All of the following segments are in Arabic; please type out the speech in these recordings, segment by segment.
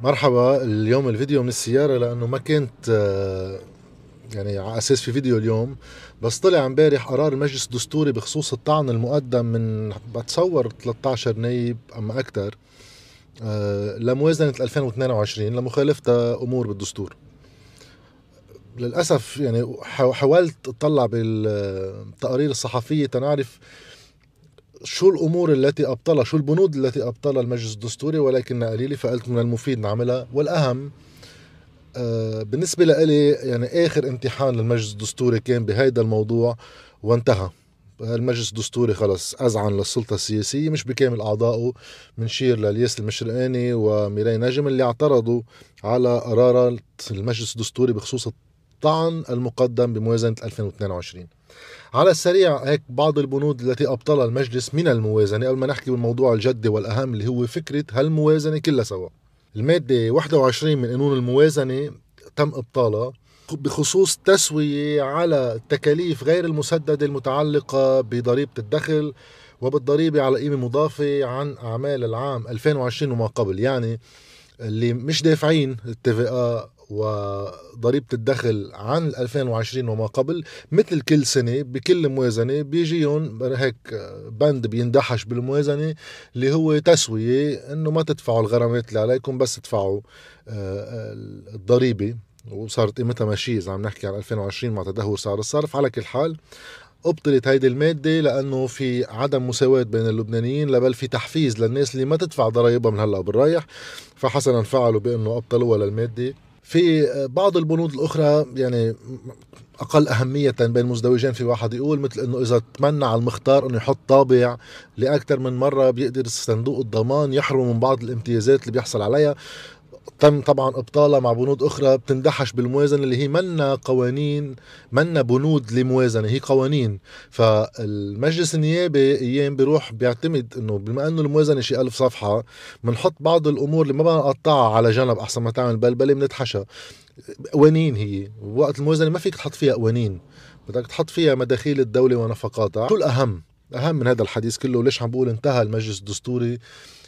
مرحبا اليوم الفيديو من السيارة لأنه ما كنت آه، يعني على أساس في فيديو اليوم بس طلع امبارح قرار المجلس الدستوري بخصوص الطعن المقدم من بتصور 13 نايب أما أكثر آه، لموازنة 2022 لمخالفتها أمور بالدستور. للأسف يعني حاولت أطلع بالتقارير الصحفية تنعرف شو الأمور التي أبطلها؟ شو البنود التي أبطلها المجلس الدستوري؟ ولكن قليله فقلت من المفيد نعملها. والأهم آه، بالنسبة لي يعني آخر امتحان للمجلس الدستوري كان بهيدا الموضوع وانتهى. المجلس الدستوري خلص أذعن للسلطة السياسية مش بكامل أعضائه منشير للياس المشرقاني وميراي نجم اللي اعترضوا على قرارات المجلس الدستوري بخصوص الطعن المقدم بموازنة 2022 على السريع هيك بعض البنود التي أبطلها المجلس من الموازنة قبل ما نحكي بالموضوع الجدي والأهم اللي هو فكرة هالموازنة كلها سوا؟ المادة 21 من قانون الموازنة تم إبطالها بخصوص تسوية على التكاليف غير المسددة المتعلقة بضريبة الدخل وبالضريبة على قيمة مضافة عن أعمال العام 2020 وما قبل يعني اللي مش دافعين التي وضريبة الدخل عن 2020 وما قبل مثل كل سنة بكل موازنة بيجيهم هيك بند بيندحش بالموازنة اللي هو تسوية إنه ما تدفعوا الغرامات اللي عليكم بس تدفعوا آه، الضريبة. وصارت قيمتها ماشية إذا عم نحكي عن 2020 مع تدهور سعر الصرف. على كل حال ابطلت هيدي المادة لأنه في عدم مساواة بين اللبنانيين لبل في تحفيز للناس اللي ما تدفع ضرائبها من هلأ بالرايح. فحسنا فعلوا بأنه أبطلوها للمادة. في بعض البنود الأخرى يعني أقل أهمية بين المزدوجين في واحد يقول مثل أنه إذا تمنع المختار أنه يحط طابع لأكثر من مرة بيقدر صندوق الضمان يحرم من بعض الامتيازات اللي بيحصل عليها. تم طبعا إبطالها مع بنود أخرى بتندحش بالموازنة اللي هي منا قوانين منا بنود لموازنة هي قوانين. فالمجلس النيابي أيام بيروح بيعتمد إنه بما إنه الموازنة شي ألف صفحة بنحط بعض الأمور اللي ما بدنا نقطعها على جنب أحسن ما تعمل بلبله بنتحشى قوانين هي. وقت الموازنة ما فيك تحط فيها قوانين. بدك تحط فيها مداخيل الدولة ونفقاتها. شو الأهم؟ أهم من هذا الحديث كله ليش عم بقول انتهى المجلس الدستوري؟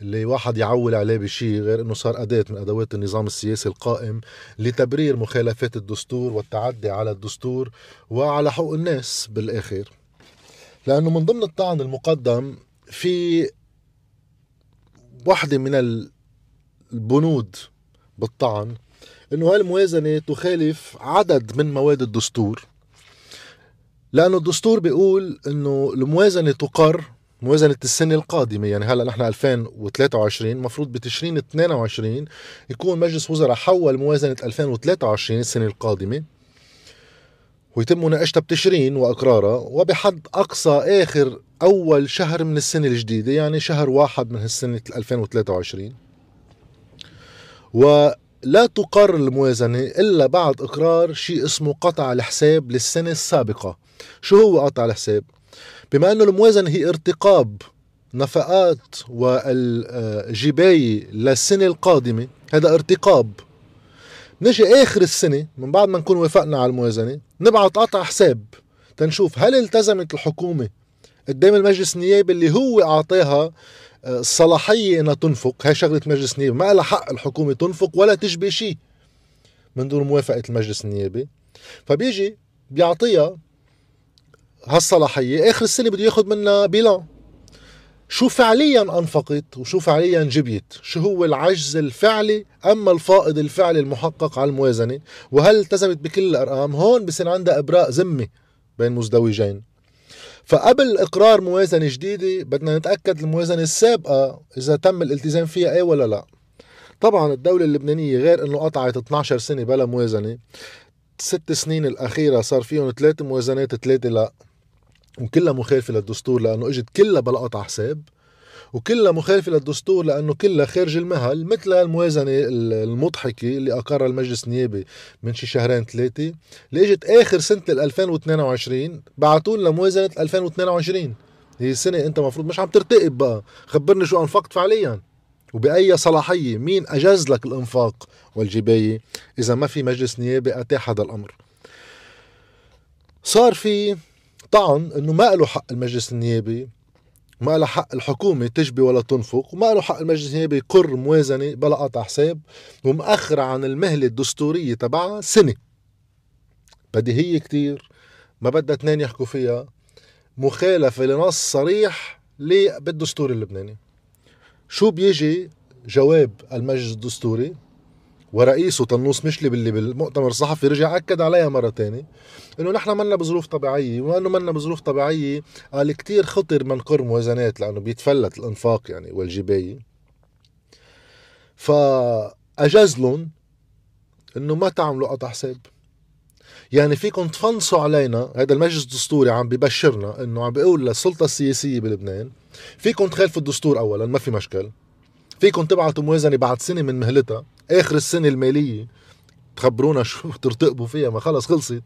اللي واحد يعول عليه بشيء غير إنه صار أداة من أدوات النظام السياسي القائم لتبرير مخالفات الدستور والتعدي على الدستور وعلى حقوق الناس بالآخر. لأنه من ضمن الطعن المقدم في واحدة من البنود بالطعن إنه هالموازنة تخالف عدد من مواد الدستور. لأنه الدستور بيقول إنه الموازنة تقر موازنة السنة القادمة. يعني هلا نحن 2023 المفروض بتشرين 22 يكون مجلس وزراء حول موازنة 2023 السنة القادمة. ويتم مناقشتها بتشرين وأقرارها. وبحد أقصى آخر أول شهر من السنة الجديدة يعني شهر واحد من السنة 2023 ولا تقر الموازنة إلا بعد إقرار شيء اسمه قطع الحساب للسنة السابقة. شو هو قطع الحساب؟ بما أنه الموازنة هي ارتقاب نفقات والجباية للسنة القادمة هذا ارتقاب. نجي آخر السنة من بعد ما نكون وافقنا على الموازنة نبعث قطع حساب تنشوف هل التزمت الحكومة قدام المجلس النيابي اللي هو أعطاها آه، الصلاحية إنها تنفق. هاي شغلة مجلس النيابي. ما لها حق الحكومة تنفق ولا تجبي شيء من دون موافقة المجلس النيابي. فبيجي بيعطيها هالصلاحيه آخر السنة بده ياخذ منها بيلان. شو فعليا أنفقت وشو فعليا جبيت؟ شو هو العجز الفعلي أما الفائض الفعلي المحقق على الموازنة؟ وهل التزمت بكل الأرقام؟ هون بصير عندها إبراء ذمه بين مزدوجين. فقبل إقرار موازنة جديدة بدنا نتأكد الموازنة السابقة إذا تم الالتزام فيها إيه ولا لا. طبعا الدولة اللبنانية غير إنه قطعت 12 سنة بلا موازنة. ست سنين الأخيرة صار فيهم ثلاث موازنات ثلاثة لا. وكلها مخالفة للدستور لأنه إجت كلها بلا قطع حساب وكلها مخالفة للدستور لأنه كلها خارج المهل مثل الموازنة المضحكة اللي أقرها المجلس النيابي من شي شهرين ثلاثة اللي إجت آخر سنة 2022 بعتوا لنا موازنة 2022 هي السنة أنت مفروض مش عم ترتقب بقى خبرني شو أنفقت فعليا. وبأي صلاحية مين أجاز لك الإنفاق والجباية إذا ما في مجلس نيابي أتاح هذا الأمر؟ صار في طعن إنه ما له حق المجلس النيابي ما له حق الحكومة تجبي ولا تنفق وما له حق المجلس النيابي يقر موازنة بلا قطع حساب ومأخرة عن المهلة الدستورية تبعها سنة. بديهية كتير ما بدها اثنين يحكوا فيها مخالفة لنص صريح بالدستور اللبناني. شو بيجي جواب المجلس الدستوري؟ ورئيسه طنوس مشلي باللي بالمؤتمر الصحفي رجع أكد عليها مرة تانية إنه نحن منا بظروف طبيعية وما انه منا بظروف طبيعية قال كتير خطر منقر موازنات لأنه بيتفلت الإنفاق يعني والجباية. فأجاز لهم إنه ما تعملوا قطع حساب. يعني فيكم تفنصوا علينا هذا المجلس الدستوري عم ببشرنا إنه عم بيقول للسلطة السياسية بلبنان فيكم تخالفوا الدستور اولا ما في مشكل. فيكم تبعتوا موازنة بعد سنة من مهلتها. آخر السنة المالية. تخبرونا شو ترتقبوا فيها ما خلص خلصت.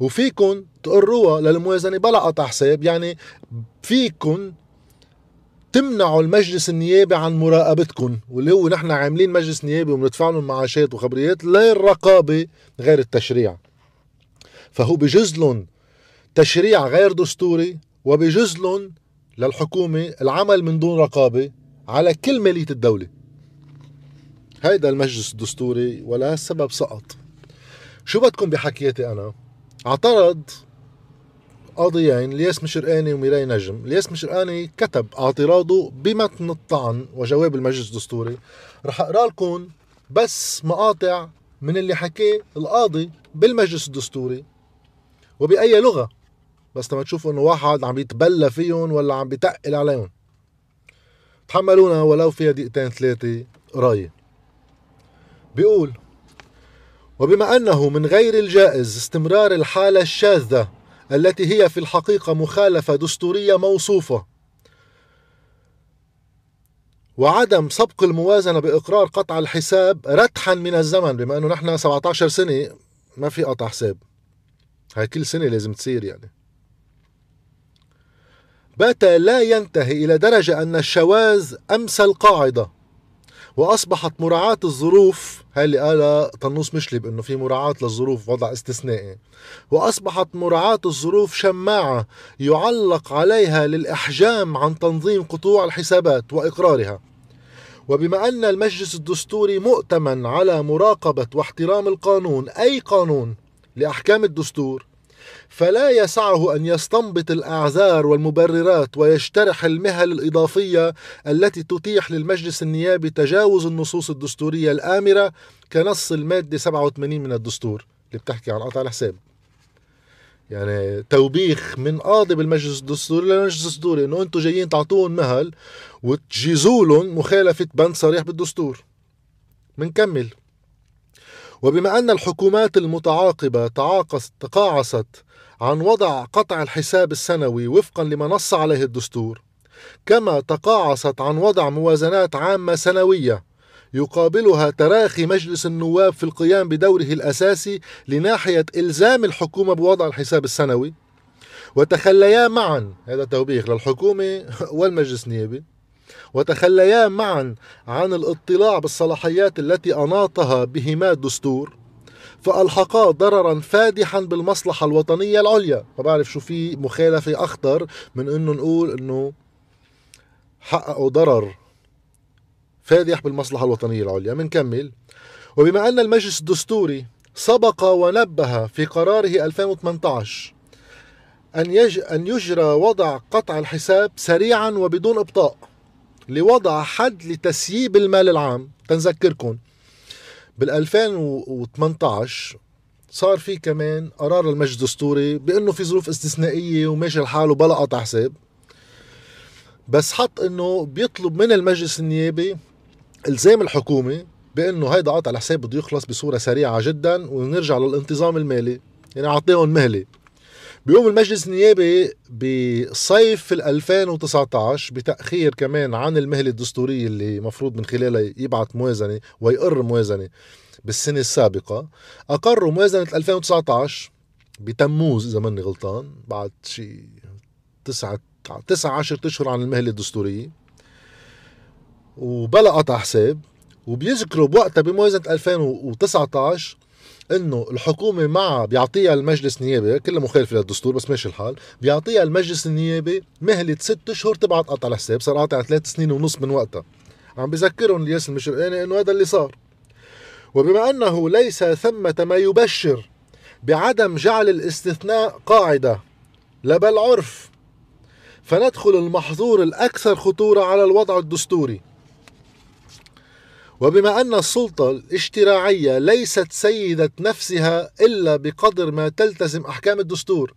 وفيكم تقروها للموازنة بلا قطع حساب. يعني فيكم تمنعوا المجلس النيابي عن مراقبتكم واللي هو نحن عاملين مجلس نيابي وبندفع لهم معاشات وخبريات للرقابه غير التشريع. فهو بجوز لهم تشريع غير دستوري وبجوز لهم للحكومة العمل من دون رقابة على كل مالية الدولة. هيدا المجلس الدستوري ولا السبب سقط. شو بدكم بحكياتي أنا؟ اعترض قاضيين الياس مشرقاني وميراي نجم. الياس مشرقاني كتب اعتراضه بمتن الطعن وجواب المجلس الدستوري. رح أقرأ لكم بس مقاطع من اللي حكاه القاضي بالمجلس الدستوري. وبأي لغة؟ بس لما تشوفوا إنه واحد عم يتبلى فيهم ولا عم بيتقل عليهم. تحملونا ولو فيها دقيقتين ثلاثة قراية بيقول وبما أنه من غير الجائز استمرار الحالة الشاذة التي هي في الحقيقة مخالفة دستورية موصوفة وعدم سبق الموازنة بإقرار قطع الحساب رتحا من الزمن بما أنه نحن 17 سنة ما في قطع حساب. هاي كل سنة لازم تصير يعني. بات لا ينتهي إلى درجة أن الشواذ أمس القاعدة. وأصبحت مراعاة الظروف. هاي اللي قالها طنوس مشلب إنه في مراعاة للظروف وضع استثنائي. وأصبحت مراعاة الظروف شماعة يعلق عليها للإحجام عن تنظيم قطوع الحسابات وإقرارها. وبما أن المجلس الدستوري مؤتمن على مراقبة واحترام القانون أي قانون لأحكام الدستور فلا يسعه أن يستنبط الأعذار والمبررات ويجترح المهل الإضافية التي تتيح للمجلس النيابي تجاوز النصوص الدستورية الآمرة كنص المادة 87 من الدستور اللي بتحكي عن قطع الحساب. يعني توبيخ من قاضي بالمجلس الدستوري للمجلس الدستوري إنه أنتم جايين تعطوهم مهل وتجيزوا لهم مخالفة بند صريح بالدستور. منكمل. وبما أن الحكومات المتعاقبة تقاعست عن وضع قطع الحساب السنوي وفقا لما نص عليه الدستور كما تقاعست عن وضع موازنات عامة سنوية يقابلها تراخي مجلس النواب في القيام بدوره الأساسي لناحية إلزام الحكومة بوضع الحساب السنوي. وتخليا معا هذا توبيخ للحكومة والمجلس النيابي. وتخليا معا عن الاطلاع بالصلاحيات التي أناطها بهما الدستور فألحقا ضررا فادحا بالمصلحة الوطنية العليا. ما بعرف شو في مخالفة أخطر من أنه نقول أنه حققوا ضرر فادح بالمصلحة الوطنية العليا. منكمل. وبما أن المجلس الدستوري سبق ونبه في قراره 2018 أن, يج... أن يجرى وضع قطع الحساب سريعا وبدون إبطاء. لوضع حد لتسييب المال العام. تنذكركم بال 2018 صار في كمان قرار المجلس الدستوري بأنه في ظروف استثنائية وماشي الحال وبلا قطع حساب. بس حط إنه بيطلب من المجلس النيابي إلزام الحكومة بأنه هيدا قطع الحساب بده يخلص بصورة سريعة جدا ونرجع للانتظام المالي. يعني أعطيهم مهلة. بيوم المجلس النيابي بصيف 2019 بتأخير كمان عن المهلة الدستورية اللي مفروض من خلالها يبعث موازنة ويقر موازنة بالسنة السابقة. أقروا موازنة 2019 بتموز إذا ماني غلطان بعد شي تسعة تسعة عشر أشهر عن المهلة الدستورية. وبلا قطع حساب وبيذكروا بوقتها بموازنة 2019 إنه الحكومة مع بيعطيها المجلس النيابي كلها مخالفه للدستور بس ماشي الحال بيعطيها المجلس النيابي مهلة ست أشهر تبعت قطع الحساب صار قاطع ثلاث سنين ونص من وقتها. عم بذكرهم الياس المشرقاني إنه هذا اللي صار. وبما أنه ليس ثمة ما يبشر بعدم جعل الاستثناء قاعدة لا بل عرف فندخل المحظور الأكثر خطورة على الوضع الدستوري. وبما أن السلطة الاشتراعية ليست سيدة نفسها إلا بقدر ما تلتزم أحكام الدستور.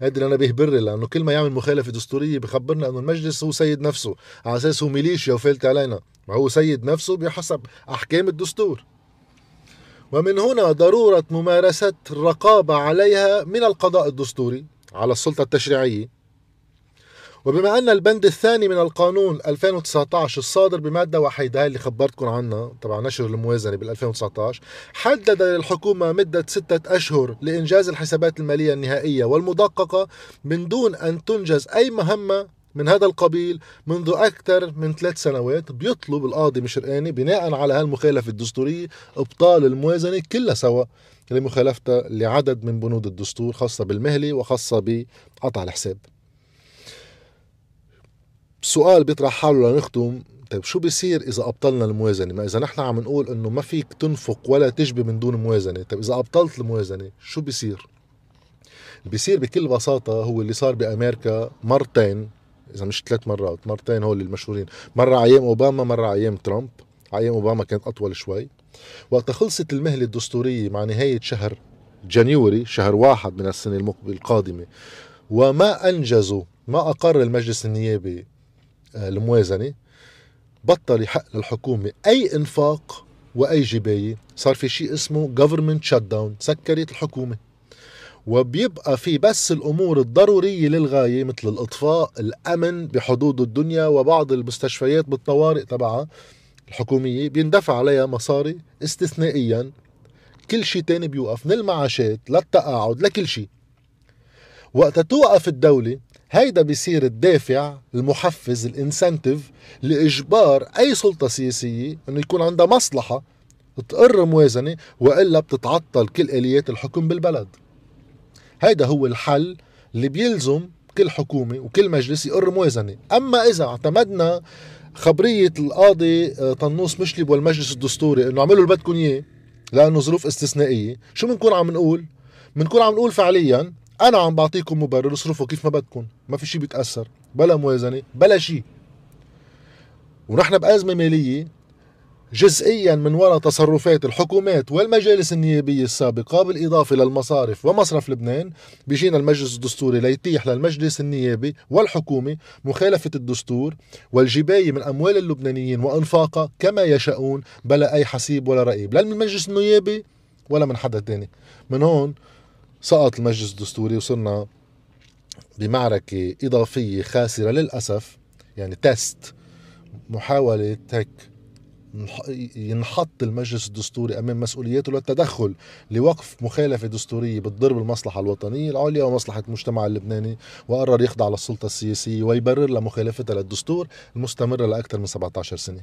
هذا أنا بيهبرني لأنه كل ما يعمل مخالفة دستورية بخبرنا أنه المجلس هو سيد نفسه على أساس هو ميليشيا وفلت علينا. ما هو سيد نفسه بحسب أحكام الدستور. ومن هنا ضرورة ممارسة الرقابة عليها من القضاء الدستوري على السلطة التشريعية. وبما أن البند الثاني من القانون 2019 الصادر بمادة وحيدة اللي خبرتكم عنها تبع نشر الموازنة بال 2019 حدد للحكومة مدة ستة أشهر لإنجاز الحسابات المالية النهائية والمدققة من دون أن تنجز أي مهمة من هذا القبيل منذ أكثر من ثلاث سنوات. بيطلب القاضي مشرقاني بناء على هالمخالفة الدستورية إبطال الموازنة كلها سوا لمخالفتها لعدد من بنود الدستور خاصة بالمهلي وخاصة بقطع الحساب. سؤال بيطرح حاله لنختم. طيب شو بيصير إذا أبطلنا الموازنة؟ ما إذا نحن عم نقول إنه ما فيك تنفق ولا تجبي من دون موازنة. طيب إذا أبطلت الموازنة شو بيصير؟ بيصير بكل بساطة هو اللي صار بأمريكا مرتين إذا مش ثلاث مرات مرتين هول المشهورين. مرة أيام أوباما مرة أيام ترامب. أيام أوباما كانت أطول شوي. وقت خلصت المهلة الدستورية مع نهاية شهر جانيوري شهر واحد من السنة المقبل القادمة. وما أنجزوا ما أقر المجلس النيابي الموازنة بطل يحق للحكومة أي إنفاق وأي جباية. صار في شيء اسمه government shutdown سكرت الحكومة. وبيبقى في بس الأمور الضرورية للغاية مثل الإطفاء الأمن بحدود الدنيا وبعض المستشفيات بالطوارئ تبعها. الحكومية بيندفع عليها مصاري استثنائيا. كل شيء تاني بيوقف. من المعاشات للتقاعد لكل شيء. وقت توقف الدولة هيدا بيصير الدافع المحفز الانسنتيف لإجبار أي سلطة سياسية إنه يكون عندها مصلحة تقر موازنة وإلا بتتعطل كل آليات الحكم بالبلد. هيدا هو الحل اللي بيلزم كل حكومة وكل مجلس يقر موازنة. أما إذا اعتمدنا خبرية القاضي آه، طنوس مشلب والمجلس الدستوري إنه اعملوا اللي بدكم إياه لأنه ظروف استثنائية شو بنكون عم نقول؟ بنكون عم نقول فعليا أنا عم بعطيكم مبرر اصرفوا كيف ما بدكم ما في شيء بيتأثر بلا موازنة بلا شيء ونحن بأزمة مالية جزئيا من وراء تصرفات الحكومات والمجالس النيابية السابقة بالإضافة للمصارف ومصرف لبنان بيجينا المجلس الدستوري ليتيح للمجلس النيابي والحكومة مخالفة الدستور والجباية من أموال اللبنانيين وإنفاقها كما يشاءون بلا أي حسيب ولا رقيب لا من المجلس النيابي ولا من حدا تاني. من هون سقط المجلس الدستوري وصرنا بمعركة إضافية خاسرة للأسف يعني تيست محاولة هيك ينحط المجلس الدستوري أمام مسؤولياته للتدخل لوقف مخالفة دستورية بتضر بالمصلحه الوطنية العليا ومصلحة المجتمع اللبناني وقرر يخضع للسلطة السياسية ويبرر لمخالفتها للدستور المستمرة لأكثر من 17 سنة.